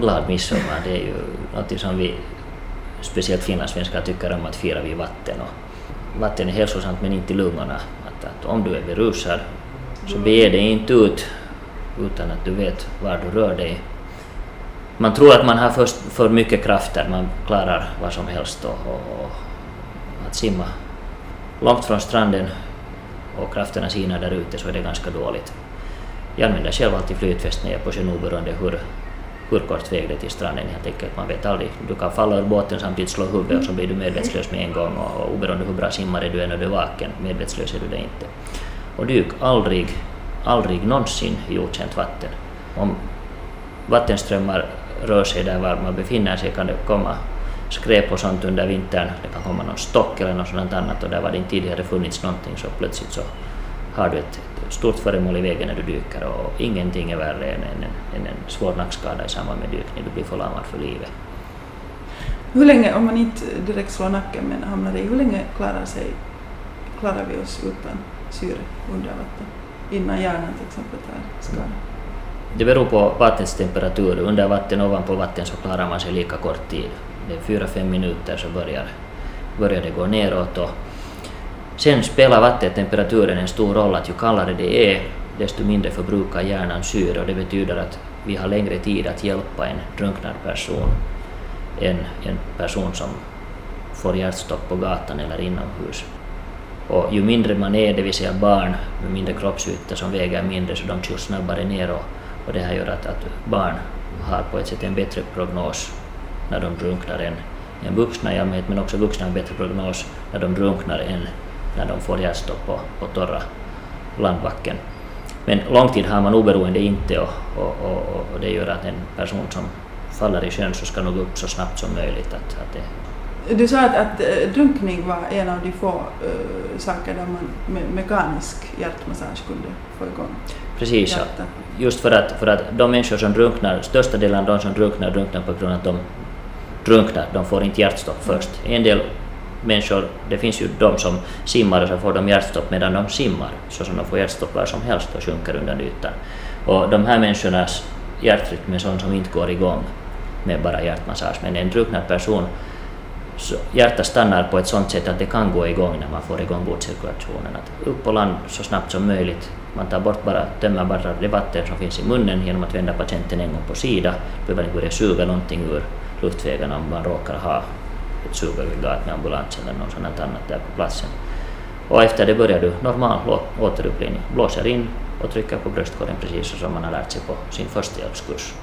glad midsommar. Det är ju något som vi, speciellt finlandssvenskar, tycker om att fira vid vatten. Och vatten är hälsosamt men inte i lungorna. Att, att om du är berusad så bege dig inte ut utan att du vet var du rör dig. Man tror att man har för, för mycket krafter, man klarar vad som helst och, och, och att simma långt från stranden och krafterna sinar där ute så är det ganska dåligt. Jag använder själv alltid flytväst när jag är på sjön oberoende hur, hur kort väg det är till stranden helt enkelt. Man vet aldrig, du kan falla ur båten samtidigt slå huvudet och så blir du medvetslös med en gång och, och oberoende hur bra simmare du är när du är vaken, medvetslös är du det inte. Och dyk aldrig, aldrig någonsin i okänt vatten. Om vattenströmmar rör sig där var man befinner sig kan det komma skräp och sånt under vintern. Det kan komma någon stock eller något sådant annat och där var det inte tidigare funnits någonting så plötsligt så har du ett stort föremål i vägen när du dyker och ingenting är värre än en, en, en svår nackskada i samband med dykning. Du blir förlamad för livet. Hur länge, om man inte direkt slår nacken men hamnar i, hur länge klarar, sig, klarar vi oss utan syre under vatten? Innan hjärnan till exempel tar skada? Det beror på vattnets temperatur. Under vatten och ovanpå vatten så klarar man sig lika kort tid. Det är fyra, fem minuter så börjar, börjar det gå neråt. Och sen spelar vattentemperaturen en stor roll. Att ju kallare det är, desto mindre förbrukar hjärnan syre och det betyder att vi har längre tid att hjälpa en drunknad person än en person som får hjärtstopp på gatan eller inomhus. Och ju mindre man är, det vill säga barn med mindre kroppsyta som väger mindre, så de kyls snabbare ner och, och det här gör att, att barn har på ett sätt en bättre prognos när de drunknar än, än vuxna i allmänhet, men också vuxna har en bättre prognos när de drunknar än när de får hjärtstopp på, på torra landbacken. Men långtid har man oberoende inte och, och, och, och, det gör att en person som faller i sjön så ska nog upp så snabbt som möjligt. Att, att det... Du sa att, att äh, drunkning var en av de få äh, saker där man med mekanisk hjärtmassage kunde få igång Precis, hjärtat. just för att, för att de människor som drunknar, största delen av de som drunknar drunknar på grund av att de drunknar, de får inte hjärtstopp först. En del människor, det finns ju de som simmar och så får de hjärtstopp medan de simmar, så som de får hjärtstopp var som helst och sjunker under ytan. Och de här människornas hjärtrytm är sån som inte går igång med bara hjärtmassage, men en drunknad person så hjärtat stannar på ett sånt sätt att det kan gå igång när man får igång blodcirkulationen. Att upp på land så snabbt som möjligt. Man tar bort bara, tömmer bara det vatten som finns i munnen genom att vända patienten en gång på sida. Behöver inte börja suga någonting ur luftvägarna om man råkar ha ett sugaggregat med ambulans eller något sådant annat där på platsen. Och efter det börjar du normal återupplivning. Blåser in och trycker på bröstkorgen precis som man har lärt sig på sin förstahjälpskurs.